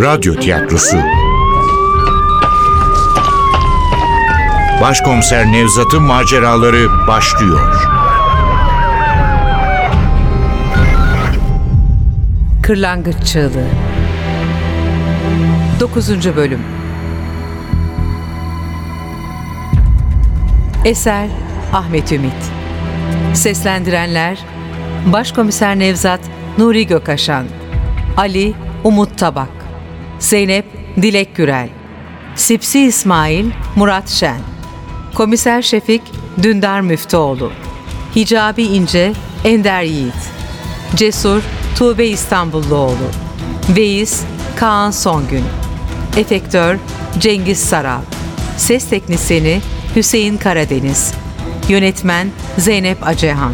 Radyo Tiyatrosu Başkomiser Nevzat'ın maceraları başlıyor. Kırlangıç Çığlığı 9. Bölüm Eser Ahmet Ümit Seslendirenler Başkomiser Nevzat Nuri Gökaşan Ali Umut Tabak Zeynep Dilek Gürel Sipsi İsmail Murat Şen Komiser Şefik Dündar Müftüoğlu Hicabi İnce Ender Yiğit Cesur Tuğbe İstanbulluoğlu Veys Kaan Songün Efektör Cengiz Saral Ses Teknisini Hüseyin Karadeniz Yönetmen Zeynep Acehan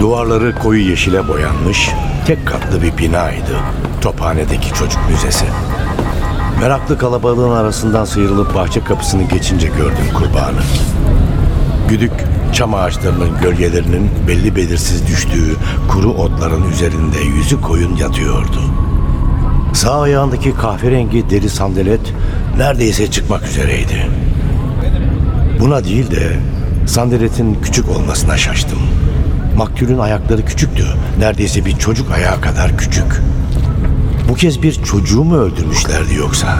Duvarları koyu yeşile boyanmış, tek katlı bir binaydı. Tophane'deki çocuk müzesi. Meraklı kalabalığın arasından sıyrılıp bahçe kapısını geçince gördüm kurbanı. Güdük çam ağaçlarının gölgelerinin belli belirsiz düştüğü kuru otların üzerinde yüzü koyun yatıyordu. Sağ ayağındaki kahverengi deri sandalet neredeyse çıkmak üzereydi. Buna değil de sandaletin küçük olmasına şaştım. Maktulün ayakları küçüktü. Neredeyse bir çocuk ayağı kadar küçük. Bu kez bir çocuğu mu öldürmüşlerdi yoksa?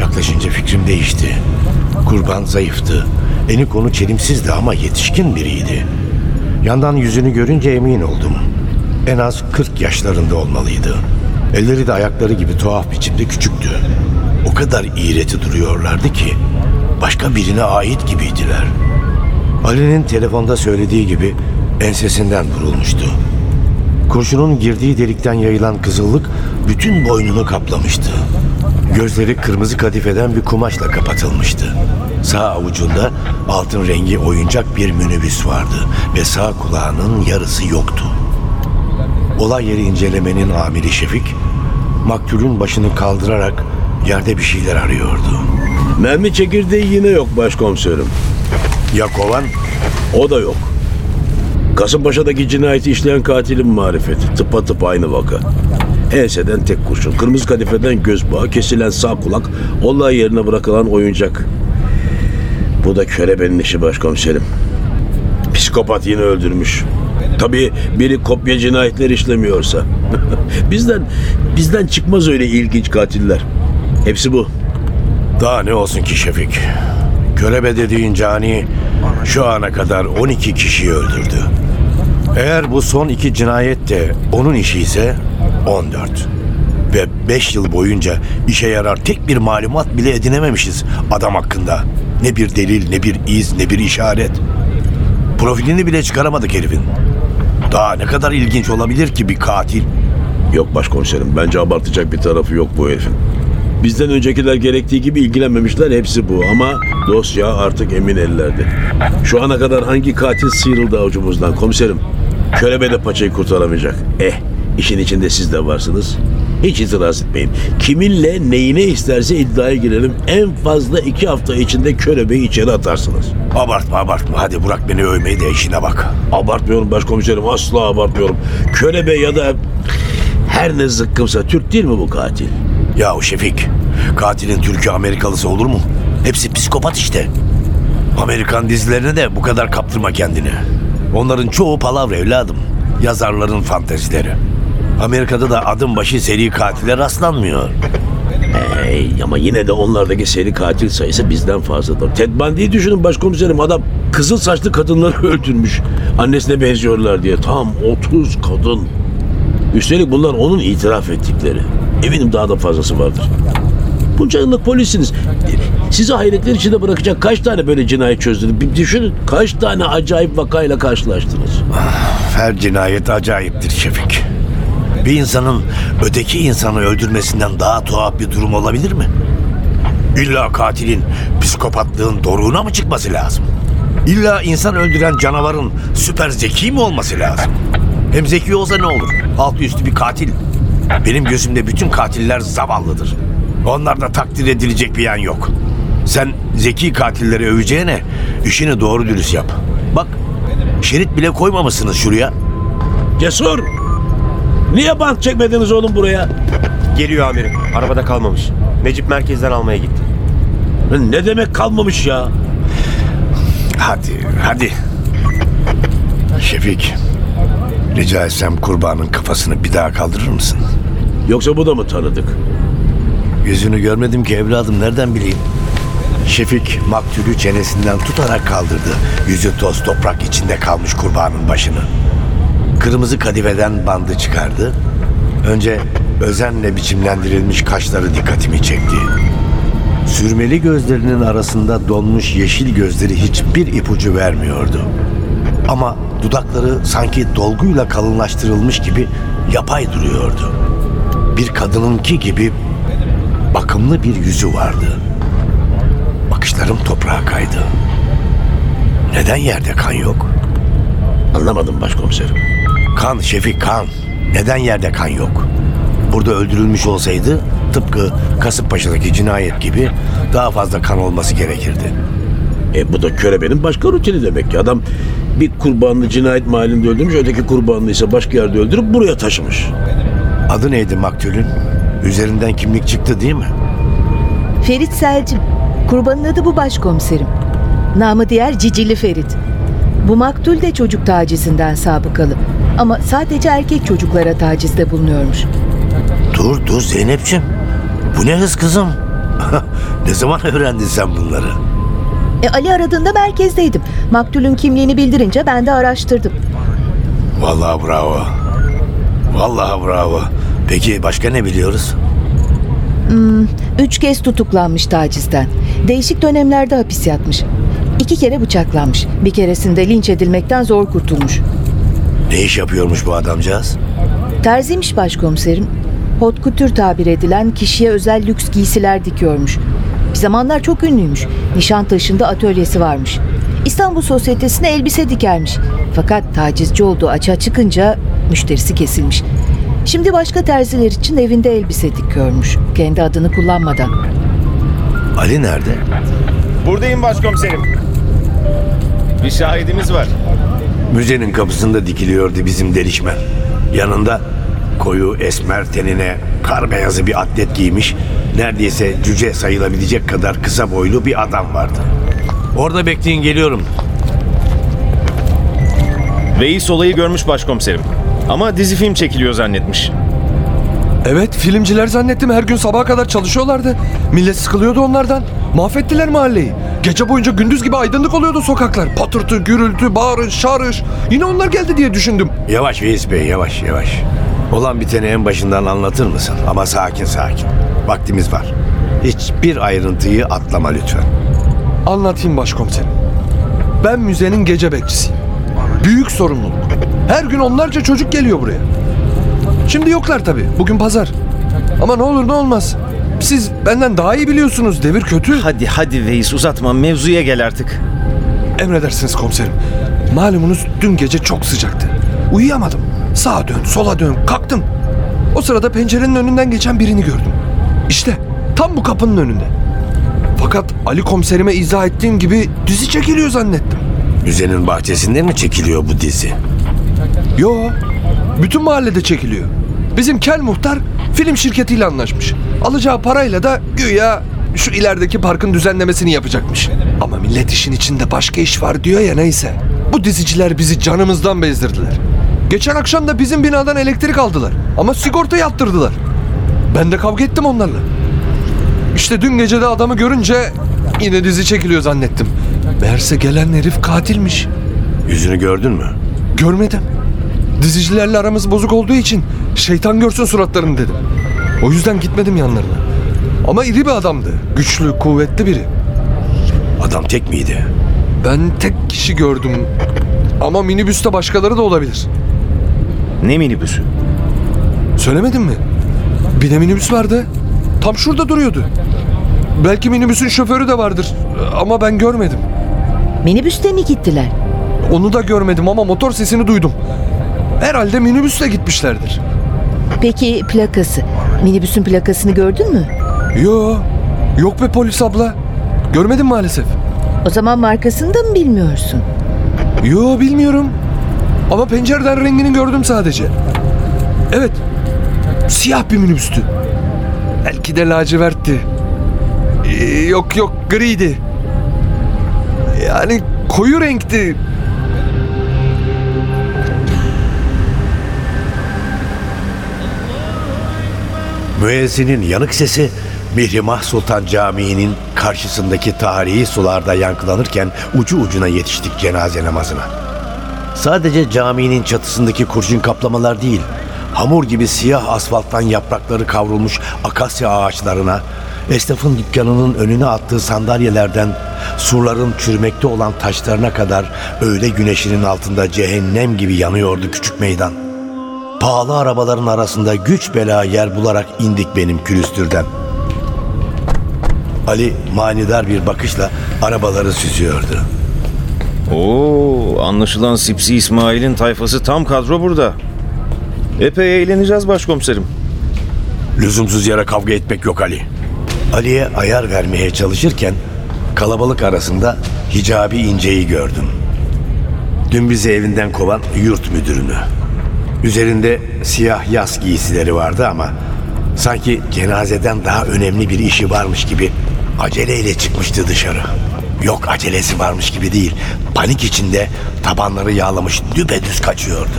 Yaklaşınca fikrim değişti. Kurban zayıftı. Eni konu çelimsizdi ama yetişkin biriydi. Yandan yüzünü görünce emin oldum. En az 40 yaşlarında olmalıydı. Elleri de ayakları gibi tuhaf biçimde küçüktü. O kadar iğreti duruyorlardı ki başka birine ait gibiydiler. Ali'nin telefonda söylediği gibi ensesinden vurulmuştu. Kurşunun girdiği delikten yayılan kızıllık bütün boynunu kaplamıştı. Gözleri kırmızı kadifeden bir kumaşla kapatılmıştı. Sağ avucunda altın rengi oyuncak bir minibüs vardı ve sağ kulağının yarısı yoktu. Olay yeri incelemenin amiri Şefik, maktulün başını kaldırarak yerde bir şeyler arıyordu. Mermi çekirdeği yine yok başkomiserim. Ya kovan? O da yok. Kasımpaşa'daki cinayeti işleyen katilin marifeti. Tıpatıp aynı vaka. Enseden tek kurşun, kırmızı kadifeden göz bağı, kesilen sağ kulak, olay yerine bırakılan oyuncak. Bu da körebenin işi başkomiserim. Psikopat yine öldürmüş. Tabii biri kopya cinayetler işlemiyorsa. bizden bizden çıkmaz öyle ilginç katiller. Hepsi bu. Daha ne olsun ki Şefik? Körebe dediğin cani şu ana kadar 12 kişiyi öldürdü. Eğer bu son iki cinayet de onun işi ise 14. Ve 5 yıl boyunca işe yarar tek bir malumat bile edinememişiz adam hakkında. Ne bir delil, ne bir iz, ne bir işaret. Profilini bile çıkaramadık herifin. Daha ne kadar ilginç olabilir ki bir katil? Yok başkomiserim. Bence abartacak bir tarafı yok bu herifin. Bizden öncekiler gerektiği gibi ilgilenmemişler hepsi bu ama dosya artık emin ellerde. Şu ana kadar hangi katil sıyrıldı avucumuzdan komiserim? Körebe de paçayı kurtaramayacak. Eh işin içinde siz de varsınız. Hiç itiraz etmeyin. Kiminle neyine isterse iddiaya girelim. En fazla iki hafta içinde körebeyi içeri atarsınız. Abartma abartma. Hadi bırak beni övmeyi de işine bak. Abartmıyorum başkomiserim asla abartmıyorum. Körebe ya da her ne zıkkımsa Türk değil mi bu katil? Yahu Şefik, katilin Türk'ü Amerikalısı olur mu? Hepsi psikopat işte. Amerikan dizilerine de bu kadar kaptırma kendini. Onların çoğu palavra evladım. Yazarların fantezileri. Amerika'da da adım başı seri katile rastlanmıyor. Hey, ama yine de onlardaki seri katil sayısı bizden fazladır. Ted Bundy'yi düşünün başkomiserim adam kızıl saçlı kadınları öldürmüş. Annesine benziyorlar diye tam 30 kadın. Üstelik bunlar onun itiraf ettikleri. Eminim daha da fazlası vardır. Bunca yıllık polisiniz. Sizi hayretler içinde bırakacak kaç tane böyle cinayet çözdünüz? Bir düşünün kaç tane acayip vakayla karşılaştınız. Her cinayet acayiptir Şefik. Bir insanın öteki insanı öldürmesinden daha tuhaf bir durum olabilir mi? İlla katilin psikopatlığın doruğuna mı çıkması lazım? İlla insan öldüren canavarın süper zeki mi olması lazım? Hem zeki olsa ne olur? Altı üstü bir katil. Benim gözümde bütün katiller zavallıdır. Onlarda takdir edilecek bir yan yok. Sen zeki katilleri öveceğine işini doğru dürüst yap. Bak Şerit bile koymamışsınız şuraya. Cesur! Niye bant çekmediniz oğlum buraya? Geliyor amirim. Arabada kalmamış. Necip merkezden almaya gitti. Ne demek kalmamış ya? Hadi, hadi. Şefik, rica etsem kurbanın kafasını bir daha kaldırır mısın? Yoksa bu da mı tanıdık? Yüzünü görmedim ki evladım, nereden bileyim? Şefik maktulü çenesinden tutarak kaldırdı. Yüzü toz toprak içinde kalmış kurbanın başını. Kırmızı kadifeden bandı çıkardı. Önce özenle biçimlendirilmiş kaşları dikkatimi çekti. Sürmeli gözlerinin arasında donmuş yeşil gözleri hiçbir ipucu vermiyordu. Ama dudakları sanki dolguyla kalınlaştırılmış gibi yapay duruyordu. Bir kadınınki gibi bakımlı bir yüzü vardı. Bakışlarım toprağa kaydı. Neden yerde kan yok? Anlamadım başkomiserim. Kan Şefik kan. Neden yerde kan yok? Burada öldürülmüş olsaydı tıpkı Kasımpaşa'daki cinayet gibi daha fazla kan olması gerekirdi. E bu da körebenin başka rutini demek ki. Adam bir kurbanını cinayet mahallinde öldürmüş, öteki kurbanını ise başka yerde öldürüp buraya taşımış. Adı neydi maktulün? Üzerinden kimlik çıktı değil mi? Ferit Selcim. Kurbanın adı bu başkomiserim. Namı diğer Cicili Ferit. Bu maktul de çocuk tacizinden sabıkalı. Ama sadece erkek çocuklara tacizde bulunuyormuş. Dur dur Zeynep'ciğim. Bu ne hız kızım? ne zaman öğrendin sen bunları? E Ali aradığında merkezdeydim. Maktulün kimliğini bildirince ben de araştırdım. Vallahi bravo. Vallahi bravo. Peki başka ne biliyoruz? Üç kez tutuklanmış tacizden. Değişik dönemlerde hapis yatmış. İki kere bıçaklanmış. Bir keresinde linç edilmekten zor kurtulmuş. Ne iş yapıyormuş bu adamcağız? Terziymiş başkomiserim. Hot couture tabir edilen kişiye özel lüks giysiler dikiyormuş. Bir zamanlar çok ünlüymüş. Nişantaşı'nda atölyesi varmış. İstanbul Sosyetesi'ne elbise dikermiş. Fakat tacizci olduğu açığa çıkınca müşterisi kesilmiş. Şimdi başka terziler için evinde elbise dikiyormuş. Kendi adını kullanmadan. Ali nerede? Buradayım başkomiserim. Bir şahidimiz var. Müzenin kapısında dikiliyordu bizim delişmen. Yanında koyu esmer tenine kar beyazı bir atlet giymiş, neredeyse cüce sayılabilecek kadar kısa boylu bir adam vardı. Orada bekleyin geliyorum. Veys olayı görmüş başkomiserim. Ama dizi film çekiliyor zannetmiş. Evet filmciler zannettim her gün sabaha kadar çalışıyorlardı. Millet sıkılıyordu onlardan. Mahvettiler mahalleyi. Gece boyunca gündüz gibi aydınlık oluyordu sokaklar. Patırtı, gürültü, bağırış, şarış. Yine onlar geldi diye düşündüm. Yavaş Veys Bey yavaş yavaş. Olan biteni en başından anlatır mısın? Ama sakin sakin. Vaktimiz var. Hiçbir ayrıntıyı atlama lütfen. Anlatayım başkomiserim. Ben müzenin gece bekçisiyim. Büyük sorumluluk. Her gün onlarca çocuk geliyor buraya. Şimdi yoklar tabii. Bugün pazar. Ama ne olur ne olmaz. Siz benden daha iyi biliyorsunuz. Devir kötü. Hadi hadi Veys uzatma mevzuya gel artık. Emredersiniz komiserim. Malumunuz dün gece çok sıcaktı. Uyuyamadım. Sağa dön, sola dön, kalktım. O sırada pencerenin önünden geçen birini gördüm. İşte tam bu kapının önünde. Fakat Ali komiserime izah ettiğim gibi dizi çekiliyor zannettim. Müzenin bahçesinde mi çekiliyor bu dizi? Yo, bütün mahallede çekiliyor. Bizim kel muhtar film şirketiyle anlaşmış. Alacağı parayla da güya şu ilerideki parkın düzenlemesini yapacakmış. Ama millet işin içinde başka iş var diyor ya neyse. Bu diziciler bizi canımızdan bezdirdiler. Geçen akşam da bizim binadan elektrik aldılar. Ama sigorta yaptırdılar. Ben de kavga ettim onlarla. İşte dün gece de adamı görünce yine dizi çekiliyor zannettim. Meğerse gelen herif katilmiş. Yüzünü gördün mü? Görmedim. Dizicilerle aramız bozuk olduğu için şeytan görsün suratlarını dedim. O yüzden gitmedim yanlarına. Ama iri bir adamdı. Güçlü, kuvvetli biri. Adam tek miydi? Ben tek kişi gördüm. Ama minibüste başkaları da olabilir. Ne minibüsü? Söylemedim mi? Bir de minibüs vardı. Tam şurada duruyordu. Belki minibüsün şoförü de vardır. Ama ben görmedim. Minibüste mi gittiler? Onu da görmedim ama motor sesini duydum. Herhalde minibüsle gitmişlerdir. Peki plakası? Minibüsün plakasını gördün mü? Yo, yok be polis abla. Görmedim maalesef. O zaman markasını da mı bilmiyorsun? Yo bilmiyorum. Ama pencereden rengini gördüm sadece. Evet. Siyah bir minibüstü. Belki de lacivertti. Ee, yok yok griydi. Yani koyu renkti. Müezzinin yanık sesi Mihrimah Sultan Camii'nin karşısındaki tarihi sularda yankılanırken ucu ucuna yetiştik cenaze namazına. Sadece caminin çatısındaki kurşun kaplamalar değil, hamur gibi siyah asfalttan yaprakları kavrulmuş akasya ağaçlarına, esnafın dükkanının önüne attığı sandalyelerden surların çürümekte olan taşlarına kadar öğle güneşinin altında cehennem gibi yanıyordu küçük meydan. Pahalı arabaların arasında güç bela yer bularak indik benim külüstürden. Ali manidar bir bakışla arabaları süzüyordu. Oo, anlaşılan Sipsi İsmail'in tayfası tam kadro burada. Epey eğleneceğiz başkomiserim. Lüzumsuz yere kavga etmek yok Ali. Ali'ye ayar vermeye çalışırken kalabalık arasında Hicabi İnce'yi gördüm. Dün bizi evinden kovan yurt müdürünü. Üzerinde siyah yas giysileri vardı ama sanki cenazeden daha önemli bir işi varmış gibi aceleyle çıkmıştı dışarı. Yok acelesi varmış gibi değil. Panik içinde tabanları yağlamış düpedüz kaçıyordu.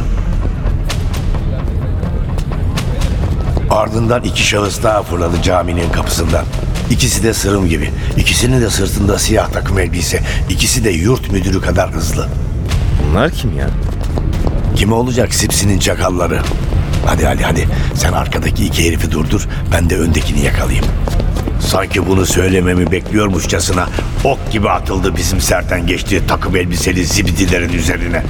Ardından iki şahıs daha fırladı caminin kapısından. İkisi de sırım gibi. İkisinin de sırtında siyah takım elbise. İkisi de yurt müdürü kadar hızlı. Bunlar kim ya? Kim olacak Sipsi'nin çakalları? Hadi hadi hadi sen arkadaki iki herifi durdur ben de öndekini yakalayayım. Sanki bunu söylememi bekliyormuşçasına ok gibi atıldı bizim serten geçtiği takım elbiseli zibidilerin üzerine.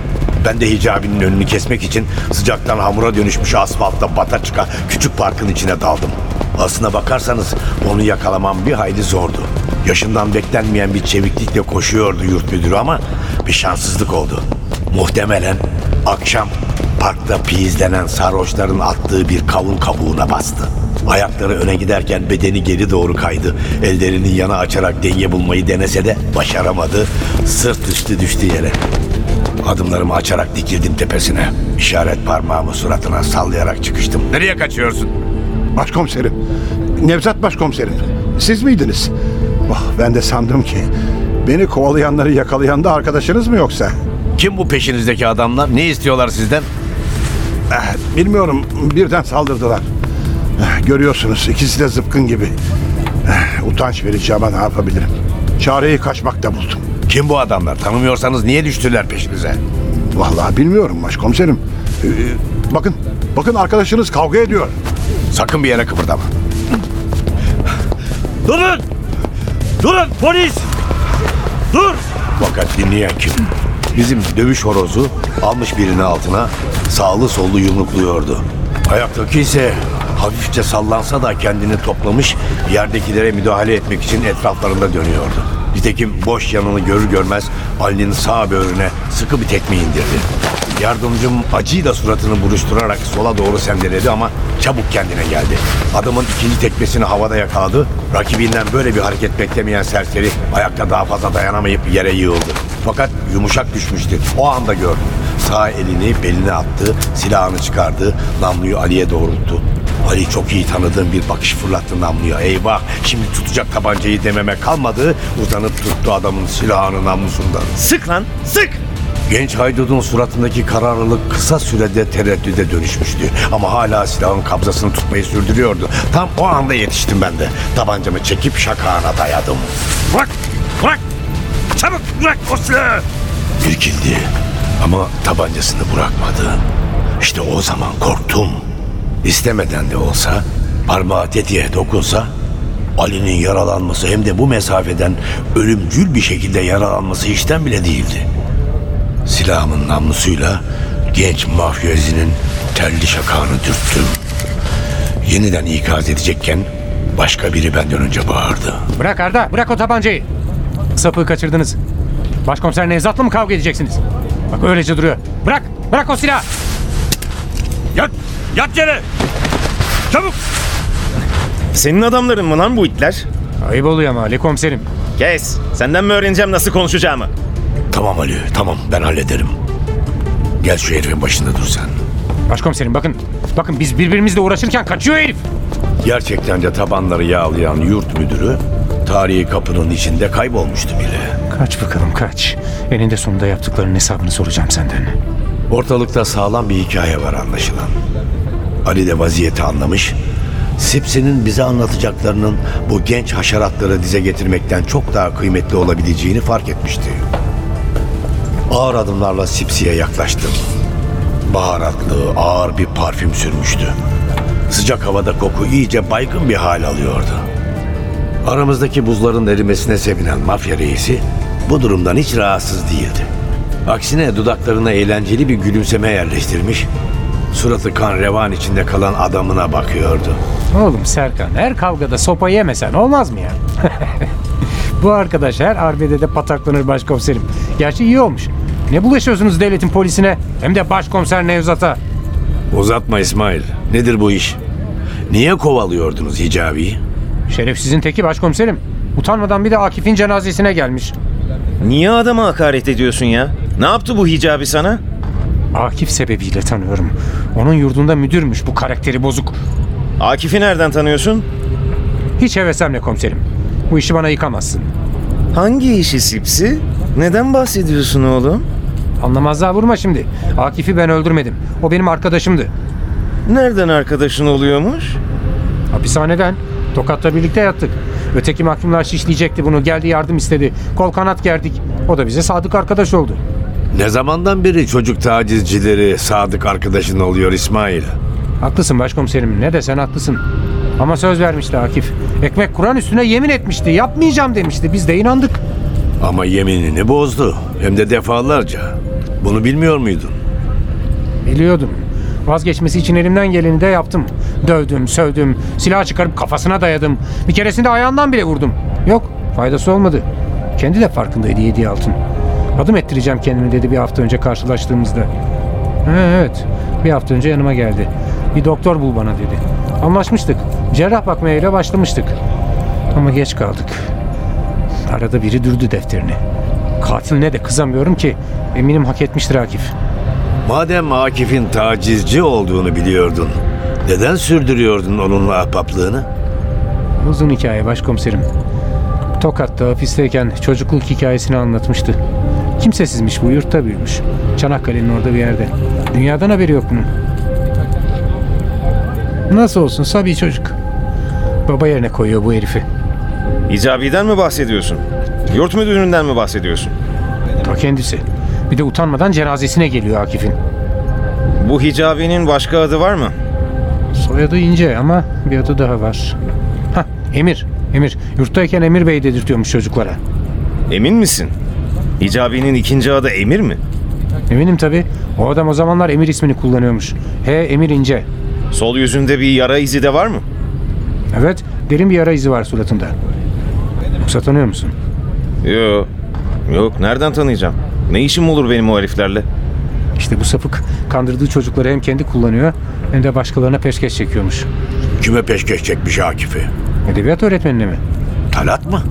Ben de hicabinin önünü kesmek için sıcaktan hamura dönüşmüş asfaltta bata çıka küçük parkın içine daldım. Aslına bakarsanız onu yakalamam bir hayli zordu. Yaşından beklenmeyen bir çeviklikle koşuyordu yurt müdürü ama bir şanssızlık oldu. Muhtemelen akşam parkta piyizlenen sarhoşların attığı bir kavun kabuğuna bastı. Ayakları öne giderken bedeni geri doğru kaydı. Ellerini yana açarak denge bulmayı denese de başaramadı. Sırt üstü düştü yere. Adımlarımı açarak dikildim tepesine. İşaret parmağımı suratına sallayarak çıkıştım. Nereye kaçıyorsun? Başkomiserim. Nevzat başkomiserim. Siz miydiniz? Oh, ben de sandım ki beni kovalayanları yakalayan da arkadaşınız mı yoksa? Kim bu peşinizdeki adamlar? Ne istiyorlar sizden? Eh, bilmiyorum birden saldırdılar. Eh, görüyorsunuz ikisi de zıpkın gibi. Eh, utanç verici ama ne yapabilirim? Çareyi kaçmakta buldum. Kim bu adamlar? Tanımıyorsanız niye düştüler peşinize? Vallahi bilmiyorum başkomiserim. Bakın, bakın arkadaşınız kavga ediyor. Sakın bir yere kıpırdama. Durun! Durun polis! Dur! Fakat dinleyen kim? Bizim dövüş horozu almış birini altına sağlı sollu yumrukluyordu. Ayaktaki ise hafifçe sallansa da kendini toplamış yerdekilere müdahale etmek için etraflarında dönüyordu. Nitekim boş yanını görür görmez Ali'nin sağ böğrüne sıkı bir tekme indirdi. Yardımcım acıyla suratını buruşturarak sola doğru sendeledi ama çabuk kendine geldi. Adamın ikinci tekmesini havada yakaladı. Rakibinden böyle bir hareket beklemeyen serseri ayakta daha fazla dayanamayıp yere yığıldı. Fakat yumuşak düşmüştü. O anda gördüm. Sağ elini beline attı, silahını çıkardı, namluyu Ali'ye doğrulttu. Ali çok iyi tanıdığım bir bakış fırlattı namluya. Eyvah şimdi tutacak tabancayı dememe kalmadı. Uzanıp tuttu adamın silahını namlusundan. Sık lan, sık! Genç haydudun suratındaki kararlılık kısa sürede tereddüde dönüşmüştü. Ama hala silahın kabzasını tutmayı sürdürüyordu. Tam o anda yetiştim ben de. Tabancamı çekip şakağına dayadım. Bırak! Çabuk bırak o silahı! İrkildi ama tabancasını bırakmadı. İşte o zaman korktum. İstemeden de olsa parmağı tetiğe dokunsa Ali'nin yaralanması hem de bu mesafeden ölümcül bir şekilde yaralanması işten bile değildi. Silahımın namlusuyla genç mafyözinin telli şakağını dürttüm. Yeniden ikaz edecekken başka biri benden önce bağırdı. Bırak Arda, bırak o tabancayı. Sapığı kaçırdınız. Başkomiser Nevzat'la mı kavga edeceksiniz? Bak öylece duruyor. Bırak, bırak o silahı. Yat! Yat yere! Çabuk! Senin adamların mı lan bu itler? Ayıp oluyor ama Ali komiserim. Kes. Senden mi öğreneceğim nasıl konuşacağımı? Tamam Ali, tamam ben hallederim. Gel şu herifin başında dur sen. Başkomiserim bakın. Bakın biz birbirimizle uğraşırken kaçıyor herif. Gerçekten de tabanları yağlayan yurt müdürü tarihi kapının içinde kaybolmuştu bile. Kaç bakalım kaç. Eninde sonunda yaptıklarının hesabını soracağım senden. Ortalıkta sağlam bir hikaye var anlaşılan. Ali de vaziyeti anlamış. Sipsi'nin bize anlatacaklarının bu genç haşeratları dize getirmekten çok daha kıymetli olabileceğini fark etmişti. Ağır adımlarla Sipsi'ye yaklaştım. Baharatlı, ağır bir parfüm sürmüştü. Sıcak havada koku iyice baygın bir hal alıyordu. Aramızdaki buzların erimesine sevinen mafya reisi bu durumdan hiç rahatsız değildi. Aksine dudaklarına eğlenceli bir gülümseme yerleştirmiş, suratı kan revan içinde kalan adamına bakıyordu. Oğlum Serkan her kavgada sopa yemesen olmaz mı ya? Bu arkadaş her arbedede pataklanır başkomiserim. Gerçi iyi olmuş. Ne bulaşıyorsunuz devletin polisine hem de başkomiser Nevzat'a? Uzatma İsmail, nedir bu iş? Niye kovalıyordunuz Hicabi'yi? Şerefsizin teki başkomiserim. Utanmadan bir de Akif'in cenazesine gelmiş. Niye adama hakaret ediyorsun ya? Ne yaptı bu hicabi sana? Akif sebebiyle tanıyorum. Onun yurdunda müdürmüş bu karakteri bozuk. Akif'i nereden tanıyorsun? Hiç hevesemle komiserim. Bu işi bana yıkamazsın. Hangi işi Sipsi? Neden bahsediyorsun oğlum? Anlamazlığa vurma şimdi. Akif'i ben öldürmedim. O benim arkadaşımdı. Nereden arkadaşın oluyormuş? Hapishaneden. Tokat'ta birlikte yattık. Öteki mahkumlar şişleyecekti bunu. Geldi yardım istedi. Kol kanat gerdik. O da bize sadık arkadaş oldu. Ne zamandan beri çocuk tacizcileri sadık arkadaşın oluyor İsmail? Haklısın başkomiserim. Ne desen haklısın. Ama söz vermişti Akif. Ekmek Kur'an üstüne yemin etmişti. Yapmayacağım demişti. Biz de inandık. Ama yeminini bozdu. Hem de defalarca. Bunu bilmiyor muydun? Biliyordum. Vazgeçmesi için elimden geleni de yaptım. Dövdüm, sövdüm, silah çıkarıp kafasına dayadım. Bir keresinde ayağından bile vurdum. Yok, faydası olmadı. Kendi de farkındaydı yediği altın. Adım ettireceğim kendimi dedi bir hafta önce karşılaştığımızda. Evet, bir hafta önce yanıma geldi. Bir doktor bul bana dedi. Anlaşmıştık. Cerrah bakmaya ile başlamıştık. Ama geç kaldık. Arada biri dürdü defterini. Katiline de kızamıyorum ki. Eminim hak etmiştir Akif. Madem Akif'in tacizci olduğunu biliyordun, neden sürdürüyordun onunla ahbaplığını? Uzun hikaye başkomiserim. Tokat'ta hapisteyken çocukluk hikayesini anlatmıştı. Kimsesizmiş bu yurtta büyümüş. Çanakkale'nin orada bir yerde. Dünyadan haberi yok bunun. Nasıl olsun sabi çocuk. Baba yerine koyuyor bu herifi. Hicabi'den mi bahsediyorsun? Yurt müdüründen mi bahsediyorsun? Ta kendisi. Bir de utanmadan cenazesine geliyor Akif'in. Bu hicabi'nin başka adı var mı? Soyadı ince ama bir adı daha var. Hah Emir. Emir. Yurttayken Emir Bey dedirtiyormuş çocuklara. Emin misin? Hicabi'nin ikinci adı Emir mi? Eminim tabi. O adam o zamanlar Emir ismini kullanıyormuş. He Emir İnce. Sol yüzünde bir yara izi de var mı? Evet derin bir yara izi var suratında. Yoksa tanıyor musun? Yok. Yok nereden tanıyacağım? Ne işim olur benim o heriflerle? İşte bu sapık kandırdığı çocukları hem kendi kullanıyor hem de başkalarına peşkeş çekiyormuş. Kime peşkeş çekmiş Akif'i? Edebiyat öğretmenine mi? Talat mı?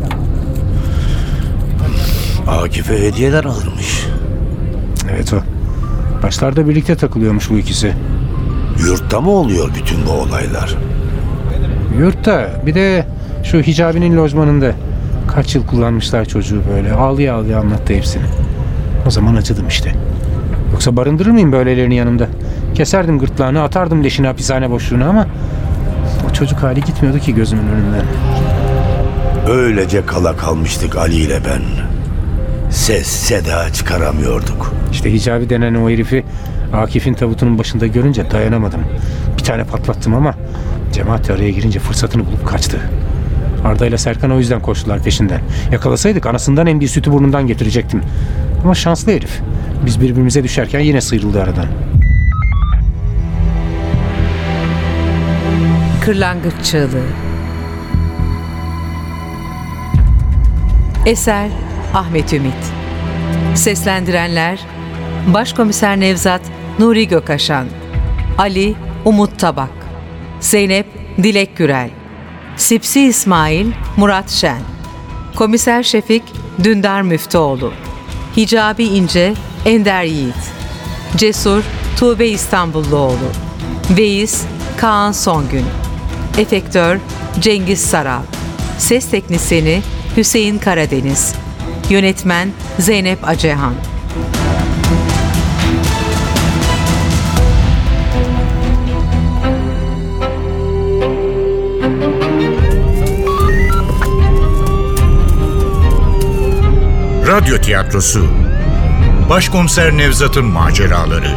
Akif'e hediyeler alırmış. Evet o. Başlarda birlikte takılıyormuş bu ikisi. Yurtta mı oluyor bütün bu olaylar? Yurtta bir de şu hicabinin lojmanında. Kaç yıl kullanmışlar çocuğu böyle. Ağlıya ağlıya anlattı hepsini. O zaman acıdım işte. Yoksa barındırır mıyım böylelerini yanımda? Keserdim gırtlağını, atardım leşini hapishane boşluğuna ama o çocuk hali gitmiyordu ki gözümün önünden. Öylece kala kalmıştık Ali ile ben. Ses seda çıkaramıyorduk. İşte hicabi denen o herifi Akif'in tabutunun başında görünce dayanamadım. Bir tane patlattım ama cemaat araya girince fırsatını bulup kaçtı. Arda ile Serkan o yüzden koştular peşinden. Yakalasaydık anasından en bir sütü burnundan getirecektim. Ama şanslı herif. Biz birbirimize düşerken yine sıyrıldı aradan. Kırlangıç Çığlığı Eser Ahmet Ümit Seslendirenler Başkomiser Nevzat Nuri Gökaşan Ali Umut Tabak Zeynep Dilek Gürel Sipsi İsmail Murat Şen Komiser Şefik Dündar Müftüoğlu Hicabi İnce, Ender Yiğit. Cesur, Tuğbe İstanbulluoğlu. Veys, Kaan Songün. Efektör, Cengiz Saral. Ses teknisini, Hüseyin Karadeniz. Yönetmen, Zeynep Acehan. Radyo tiyatrosu Başkomiser Nevzat'ın maceraları